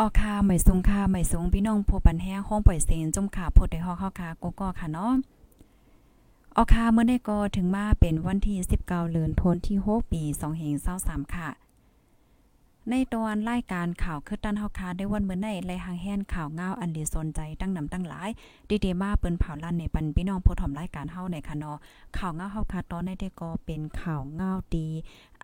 ออค่ะไม่สูงค่ะไม่สูงพี่น้องผู้ปันแห้งห้องปล่อยเสียงจุ่มขาพดได้ฮอกเข้าค่ะกูก็ค่ะเนาะออค่ะเมื่อได้ก็ถึงมาเป็นวันที่ 19เดือนธันวาคมที่6ปี2523ค่ะ ในตอนรายการข่าวคือตันเฮาคาได้วันเมื่อในไลหางแห่นข่าวเงาอันดีสนใจตั้งนำตั้งหลาย ดีๆมาเปิ้นเผาลั่นในปันพี่น้องผู้ถอมรายการเฮาในค่ะเนาะข่าวเงาเฮาคาตอนในได้ก็เป็นข่าวเงาดี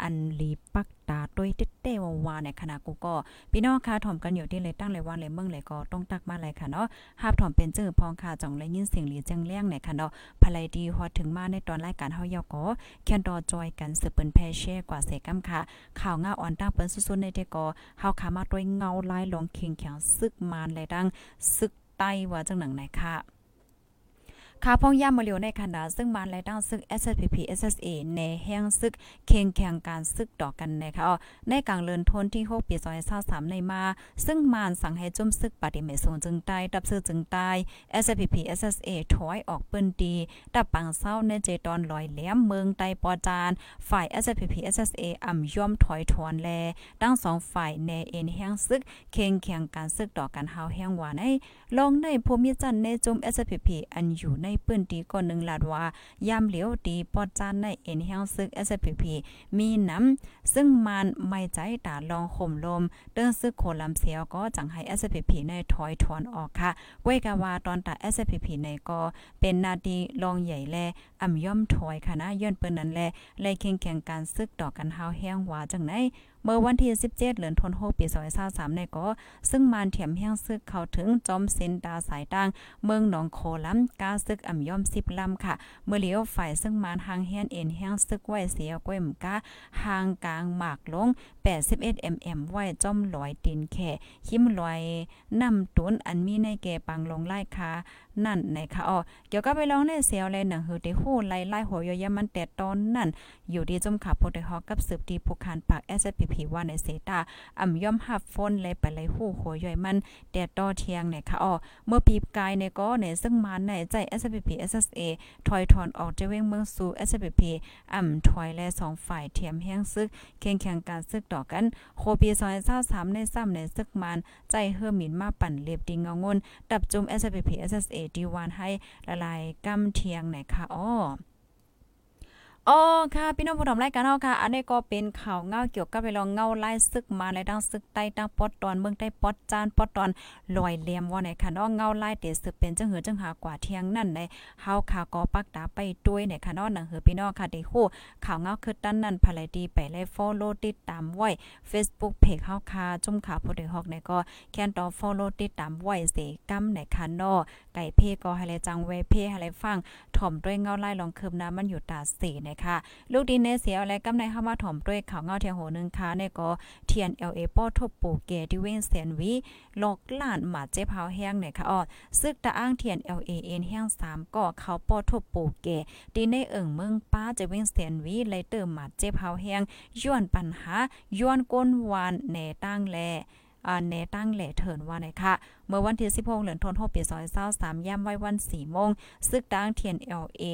อันลีปักตาด้วยเต้ๆวาๆในคณะกูก็พี่น้องค่ะถ่อมกันอยู่ที่เลยตั้งเลยว่าเลยเมืองเลยก็ต้องตักมาเลยค่ะเนาะหาบถ่อมเป็นเจอพองค่ะจ่องเลยยินเสียงหลีจังเลี้ยงในค่ะเนาะภายดีฮอดถึงมาในตอนรายการเฮายอก็แคนดอจอยกันสืบเปิ้นแพเช่กว่าเสกัมค่ะ ข่าวเงาอ่อนตั้งเปิ้นสุดๆในเดก็เฮาขามาด้วยเงาลายลงเคียงแข็งซึกมานเลยดังซึกไต้ว่าจังหนังไหนค่ะ ค่าพ่องย่ามมาเลียวในขณะซึ่งมันและตั้งซึก SSPP SSA ในแห่งซึกเคียงแข่งการซึกต่อกันนะคะในกลางเลือนทนที่6ปี2023ในมา ซึ่งมานสั่งให้จุ่มซึกปฏิเมสงจึงใต้ดับซึกจึงใต้ SSPP SSA ถอยออกเปิ้นดีดับปังเศร้าในเจตอนลอยแหลมเมืองใต้ปอจานฝ่าย SSPP SSA อ่ำย่อมถอยทวนแลตั้งสองฝ่ายในเอ็นแห่งซึกเคียงแข่งการซึกต่อกันเฮาแห่งหว่าในลองในภูมิจันในจุ่ม SSPP อันอยู่ในปื้นตีก่อนหนึ่งลาดว่ายามเหลียวตีปอดจานในเอ็นแฮงซึก SPP มีน้ำซึ่งมันไม่ใจตาลองข่มลมเดินซึกโคลำเสียวก็จังให้ SPP ในถอยถอนออกค่ะเว้กะว่าตอนตา SPP ในก็เป็นนาทีลองใหญ่แลอ่ำย่อมถอยค่ะนะย้อนเปิ้นนั้นแลไล่เคียงแข่งการซึกต่อกันเฮาแห้งว่าจังไหนเมื่อวันที่ 17 เดือนธันวาคมปี2023ในก็ซึ่งมานเถียมแห้งซึกเข้าถึงจอมเซนตาสายต่าง เมืองหนองโคลํกาซึกอ่ำย่อม10ลำค่ะ เมื่อเลี้ยวฝ่ายซึ่งมานหางเฮียนเอ็นแห้งซึกไว้เสียก้วยมกาหางกลางหมากลง 81 mm ไว้จอมลอยตีนแค่หิมลอยนำตุนอันมีในแก่ปังลงไล่คานั่นในค่ะอ๋อเกี่ยวกับไปลองในเสียวเลยหนังหือได้ฮู้ไล่ไล่หัวยอยมันแต่ตอนนั่นอยู่ดีจมขับโพดฮอกกับสืบดีผู้คานปาก SPP ว่าในเซตาอ่ำย่อมหับฟนเลยไปเลยฮู้หัวย่อยมันแต่ต่อเทียงเนี่ยค่ะอ๋อเมื่อปีกายเนี่ยก็เนี่ยซึ่งมาในใจ SPP SSA ถอยถอนออกจะเว้งเมืองสู่ SPP อ่ำถอยและสองฝ่ายเทียมแห้งซึกเคียงแข่งการซึกต่อกันโคปี2023ในซ้ำในซึกมันใจเฮือหมินมาปั่นเล็บดิงเงางนดับจุม SPP SSA ดีวานให้ละลายกำเทียงไหนค่ะอ้อ อ๋อค่ะ พี่น้องผู้ชมรายการเฮาค่ะ อันนี้ก็เป็นข่าวเงาเกี่ยวกับไปลองเงาไล่ซึกมาในดังซึกใต้ตังปอดตอนเมืองใต้ปอดจานปอดตอนลอยเหลี่ยมว่าในค่ะเนาะเงาไล่เตสืบเป็นจังหือจังหากว่าเที่ยงนั่นในเฮาค่ะก็ปักตาไปด้วยในค่ะเนาะหนังหือพี่น้องค่ะได้ฮู้ข่าวเงาคือตั้นนั่นภายดีไปไล่ follow ติดตามไว้ Facebook page เฮาค่ะจุ่มข่าวผู้ใดฮอกในก็แค่นต่อ follow ติดตามไว้เสกำในค่ะเนาะไก่เพ่ก็ให้เลยจังไว้เพให้เลยฟังถ่อมด้วยเงาไล่ลองคืบน้ำมันอยู่ตาสีนะคะลูกดินเนเสียอะไรกำในเข้ามาถ่อมด้วยข่าวเงาเทียงโหนึงค่ะในก็เทียน LA ป้อทบปูเกที่เวนเซนวีลอกล้านหมาเจ็บเฮาแห้งเนี่ยค่ะอ้อซึกตะอ้างเทียน LA เอ็นแห้ง3ก็เขาป้อทบปูเกดีในเอิงเมืองป้าจะเวนเซนวีเลยเติมหมาเจ็บเฮาแห้งย้อนปัญหาย้อนก้นวานแหน่ตั้งแล อ่าเนตั้งแหล่เถินว่าไหนค่ะ เมื่อวันที่ 16เดือนธันวาคมปี2023ย่ำไว้วัน4โมงซึกดังเทียน LA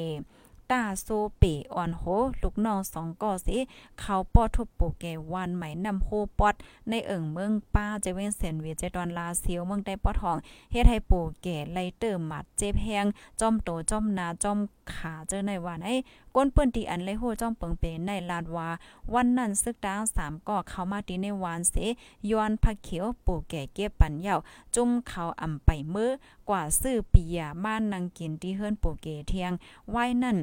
ตาโซเปอ่อนโหลูกน้องสองก่อสิเขาป้อทุบโปเกวันใหม่นำโฮปอดในเอิงเมืองป้าเจเว้นเซนเวเจดอนลาเซียวเมืองได้ป้อทองเฮ็ดให้โปเกไลเติมหมัดเจ็บแฮงจอมโตจอมนาจอม ขาเจอในวันไอ้ก้นเปิ้นตีอันเลยโหจ้อมเปิงเปนในลาดว่าวันนั้นซึกดางสามก็เข้ามาตีในวานเสย้อนผักเขียวปู่แก่เก็บปันเยาจุ่มเขาอำไปมือกว่าซื้อปียม่านนางกินที่เฮิรนปู่เกเทียงไว้นั่น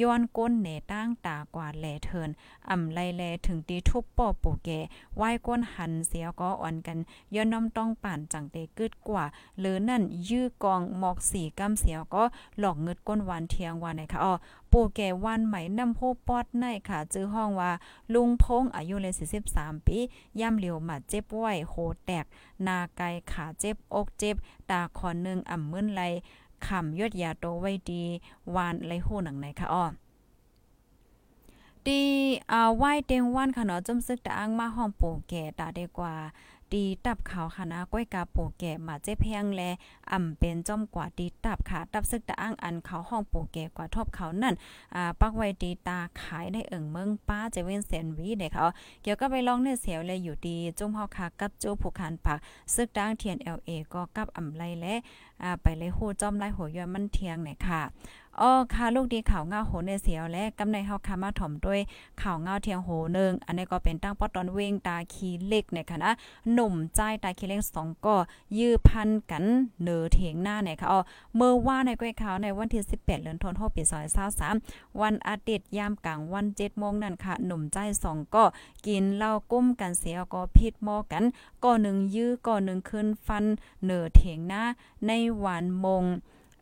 ย้อนก้นเหนตั้งตากว่าแลเทินอำไลแลถึงตีทุบป้อปู่แก่ไว้ก้นหันเสียก็อ่อนกันย้อนน้ำต้องป่านจังเตกึดกว่าหรือนั่นยื้อกองหมอกสีกำเสียก็หลอกเงิดก้นวานเทียงว่าไหนคะอ๋อปู่แก่วันใหม่นำโฮปอดในค่ะจื้อห้องว่า ลุงพงอายุเลย43 ปีย่ำเหลียวมาเจ็บไหวโหแตก นาไกขาเจ็บอกเจ็บ ตาคอนึงอ่ำมึนไหล ขำยอดยาโตไว้ดีวานไหลโหหนังไหนคะอ้อดีอ่าไหว้เต็งวันค่ะเนาะจมซึกตะอังมาห้องปู่แก่ตาได้กว่า ตีตับขาวค่ะนะก้อยกาโปแก่มาเจ๊แพงแลอ่ำเป็นจ้อมกว่าตีตับค่ะตับซึกตะอ้างอันเขาห้องโปแก่กว่าทบเขานั่นอ่าปักไว้ตีตาขายได้เอิ่งเมืองป้าจะเว้นแสนวีเด้เขาเกี่ยวกับไปลองในเสียวเลยอยู่ดีจุ่มเฮาค่ะกับจูผู้คานปักซึกดังเทียน LA ก็กับอ่ำไรและอ่าไปเลยโหจ้อมไล่หัวยอมันเทียงเนี่ยค่ะ อ๋อค่ะลูกดีข่าวเงาโหในเสียวและกำในเฮาค่ะมาถ่อมด้วยข่าวเงาเทียงโหนึงอันนี้ก็เป็นตั้งปอตอนเวงตาคีเล็กเนี่ยค่ะนะหนุ่มใจตาคีเล็ก2ก็ยื้อพันกันเนือเถียงหน้าเนี่ยค่ะอ๋อเมื่อว่าในก้อยข่าวในวันที่ 18เดือนธันวาคมปี2023วันอาทิตย์ยามกลางวัน7โมงนั่นค่ะ หนุ่มใจ2ก็กินเหล้ากุ้มกันเสียวก็พิษหมอกันก็หนึ่งยื้อก็หนึ่งขึ้นฟันเนือเถียงหน้าในวันมง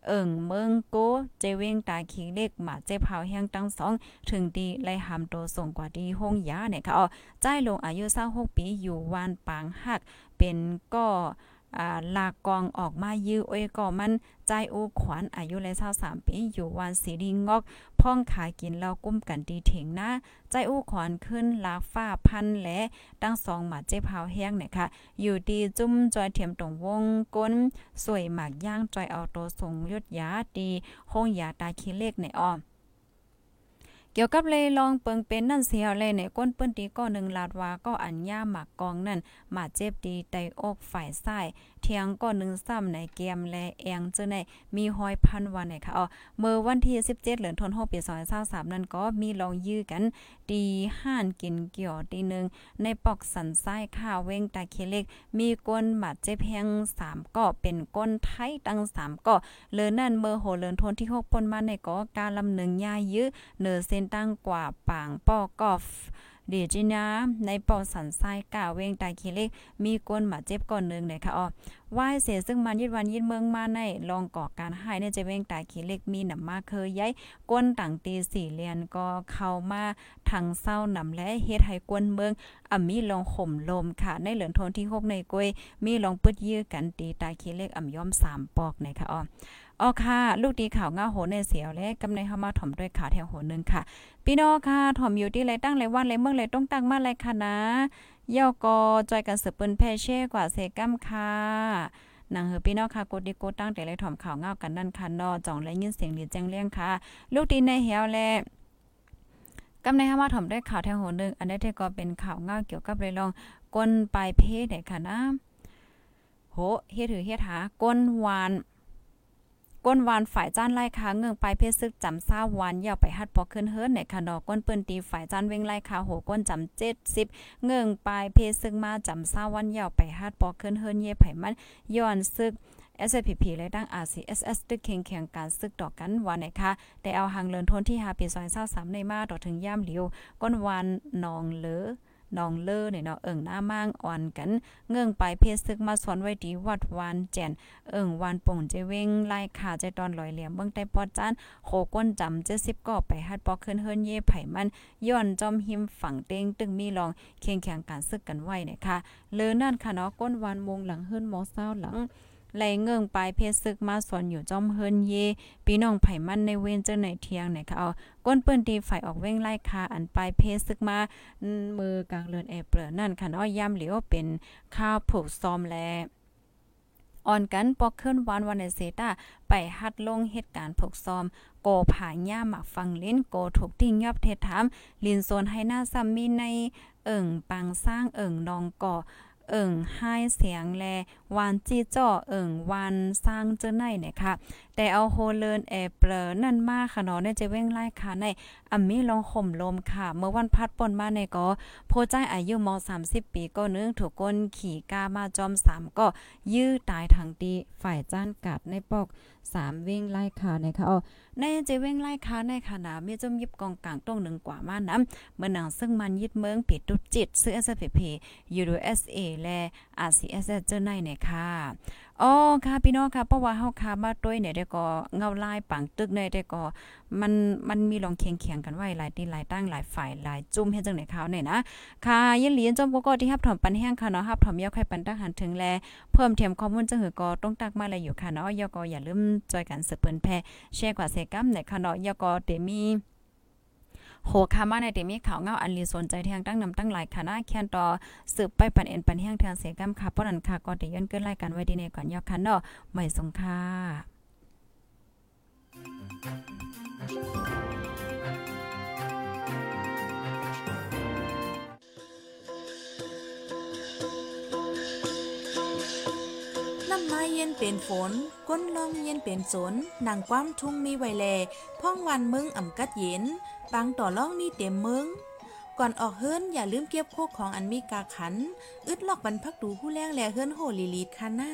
เอิงเมืองโกเจเวงตาคิงเล็กมาเจ็บเผาแห้งตั้งสองถึงดีไล่หามโตส่งกว่าดีห้องยาเนี่ยค่ะอ๋อใจลงอายุ26ปีอยู่วานปางหักเป็นก็ ลากกองออกมายื้อโอ้ยก็มันใจอูขวัญอายุเลย23ปีอยู่วันสีดีงอก พ่องขายกินแล้วกุ้มกันดีเถงนะใจอู้ขวัญขึ้นลากฟ้าพันและตั้งสองหมาเจ็บเฮาแห้งเนี่ยค่ะ อยู่ดีจุ้มจอยเทียมตรงวงก้น สวยหมากย่างจอยเอาโตส่งยดยาดีห้องยาตาขี้เล็กในอ้อม กี่ยวกับเลยลองเปิงเป็นนั่นเสียวเลยในก้นเปิ้นตีก็หนึ่งลาดว่าก็อัญญาหมักกองนั่นมาเจ็บดีไตอกฝ่ายซ้ายเทียงก็หนึ่งซ้ำในเกมและแองเจอในมีหอยพันวันไหนค่ะอ๋อเมื่อวันที่ 17 เหลือนทน6ปี2023นั่นก็มีลองยื้อกันดีห้านกินเกี่ยวตีหนึ่งในปอกสันซ้ายข้าวเว้งตาเคเล็ก มีก้นบาดเจ็บแฮง3ก็เป็นก้นไทยตั้ง3ก็เลือนั่นเมื่อโหเลือนทนที่6ปนมาในก็การลำหนึ่งย่ายื้อเนอเส้นตั้งกว่าปางปอกอฟ เดจินาในปอสันทรายกาเวงตาคีเล็กมีก้นมาเจ็บก่อนนึงเลยค่ะอ๋อว่ายเสียซึ่งมันยึดวันยึดเมืองมาในลองก่อการให้ในจะเวงตาคีเล็กมีหนำมาเคยย้ายก้นต่างตีสี่เลียนก็เข้ามาทางเศร้านำและเฮ็ดให้กวนเมืองอ่ำมีลองข่มลมค่ะ ในเหลือนทนที่6ในกวยมีลองปึดยื้อกันตีตาคีเล็กอ่ำย่อม3ปอกในค่ะอ๋อ อ๋อค่ะ ลูกดีข่าวง่าโหในเสียวและกำในเฮามาถ่อมด้วยข่าวแถวโหนึงค่ะ พี่น้องค่ะถ่อมอยู่ที่ไรตั้งไรวันไรเมืองไรต้องตั้งมาไรค่ะนะเย่ากอจอยกันสืบปืนแพเช่กว่าเซกัมค่ะนางเฮอพี่น้องค่ะกดดีกดตั้งแต่ไรถ่อมข่าวง่ากันนั่นค่ะนอจ่องและยินเสียงดีแจ้งเลี้ยงค่ะ ลูกดีในเหียวและกำในเฮามาถ่อมด้วยข่าวแถวโหนึงอันนี้ก็เป็นข่าวง่าเกี่ยวกับเรลองก้นปลายเพศได้ค่ะนะโหเฮ็ดถือเฮ็ดหาก้นหวาน ก้นวานฝ่ายจ้านไล่ค้าเงืองไปเพศซึกจำซ่าวานยาวไปฮัดปอขึ้นเฮิร์นในคะนอก้นเปิ้นตีฝ่ายจ้านเว้งไล่ค้าโหก้นจำเจ็ดสิบเงืองปลายเพศซึกมาจำซ่าวันยาวไปฮัดปอขึ้นเฮิร์นเย่ไผมันย้อนซึก SPP และตั้ง RCSS ตึกเคียงเคียงการซึกต่อกันวันไหนคะได้เอาหางเลินทนที่หาปีซอย23ในมาต่อถึงย่ามเหลียวก้นวานนองเลอ นองเลอเนี่ยเนาะเอิงหน้ามั่งอ่อนกันเงื่องไปเพศซึกมาสอนไว้ดีวัดวานแจนเอิงวานป่งเจเวงไล่ขาใจตอนลอยเหลี่ยมเบิ่งใต้ปอจานโคก้นจำ70ก็ไปฮัดปอกขึ้นเฮิรนเย่ไผ่มันย้อนจอมหิมฝั่งเต็งตึงมีลองเคียงแข่งการซึกกันไว้เนี่ยค่ะเลอนั่นค่ะเนาะก้นวานมงหลังเฮิรนหมอเศร้าหลัง ไหลเงื่งปลายเพศซึกมาสอนอยู่จอมเฮินเยพี่น้องไผ่มันในเว้นเจ้าไหนเทียงไหนคะเอาก้นเปิ้นตีฝ่ายออกเว้งไล่คาอันปลายเพศซึกมามือกลางเลือนแอเปลนั่นค่ะเนาะย่ำเหลียวเป็นข้าวผูกซอมแลอ่อนกันปอกขึ้นวันวันเซตาไปฮัดลงเหตุการณ์ผูกซอม โกผาย่าหมักฟังเล่นโกถูกติ้งยอบเทถาม ลินโซนให้หน้าซัมมีในเอิ่งปังสร้างเอิ่งนองก่อ เอิ่งให้เสียงแลวันจี้จ่อเอิ่งวันสร้างเจ้าไหนเนี่ยค่ะ แต่เอาโฮเลินแอเปลนั่นมากค่ะเนาะเนี่ยจะเว้งไล่ค่ะในอัมมี่ลองข่มลมค่ะ เมื่อวันพัดปนมาในก็โพใจอายุม30 ปีก็นึงถูกก้นขี่กามาจอม3ก็ยื้อตายทางดีฝ่ายจ้านกัดในปอก 3เว้งไล่ค่ะนะคะเอในจะเว้งไล่ค่ะในขณะมีจมยิบกองกลางตรงหนึ่งกว่ามาน้ำเมื่อหนังซึ่งมันยึดเมืองผิดตุจิตซื้อ SPP USA และ RCS เจ้าในเนี่ยค่ะ อ๋อค่ะพี่น้องค่ะเพราะว่าเฮาค่ะมาต้วยเนี่ยได้ก็เงาลายปังตึกในได้ก็มันมันมีลองเคียงเคียงกันไว้หลายตีหลายตั้งหลายฝ่ายหลายจุ่มเฮ็ดจังได๋ขาวเนี่ยนะค่ะยินเหรียญจอมก็ที่รับถอมปันแห้งค่ะเนาะรับถอมยาวไข่ปันตักหันถึงแลเพิ่มเทียมข้อมูลจังหือก็ต้องตักมาเลยอยู่ค่ะเนาะยก็อย่าลืมจอยกันสืบเปิ้นแพแชร์กว่าเซกัมในค่ะเนาะยก็เตมี โหคามาในเตมีข่าวเงาอันลีสนใจแทงตั้งนำตั้งหลายคณะแคนต่อสืบไปปันเอ็นปันแห้งแทงเสกัมค่ะเพราะนั้นค่ะก็ได้ย้อนเกินรายการไว้ดีในก่อนยอคันเนาะไม่สงค่ะ น้ำมาเย็นเป็นฝน ก้นลองเย็นเป็นสนนางความทุ่งมีไวแลพ่องวันมึงอ่ำกัดเย็นปังต่อล่องมีเต็มมึง ก่อนออกเฮิรนอย่าลืมเก็บโคกของอันมีกาขัน อึดลอกบรรพักดูผู้แรงแลเฮิรนโหลีลีดคาหน้า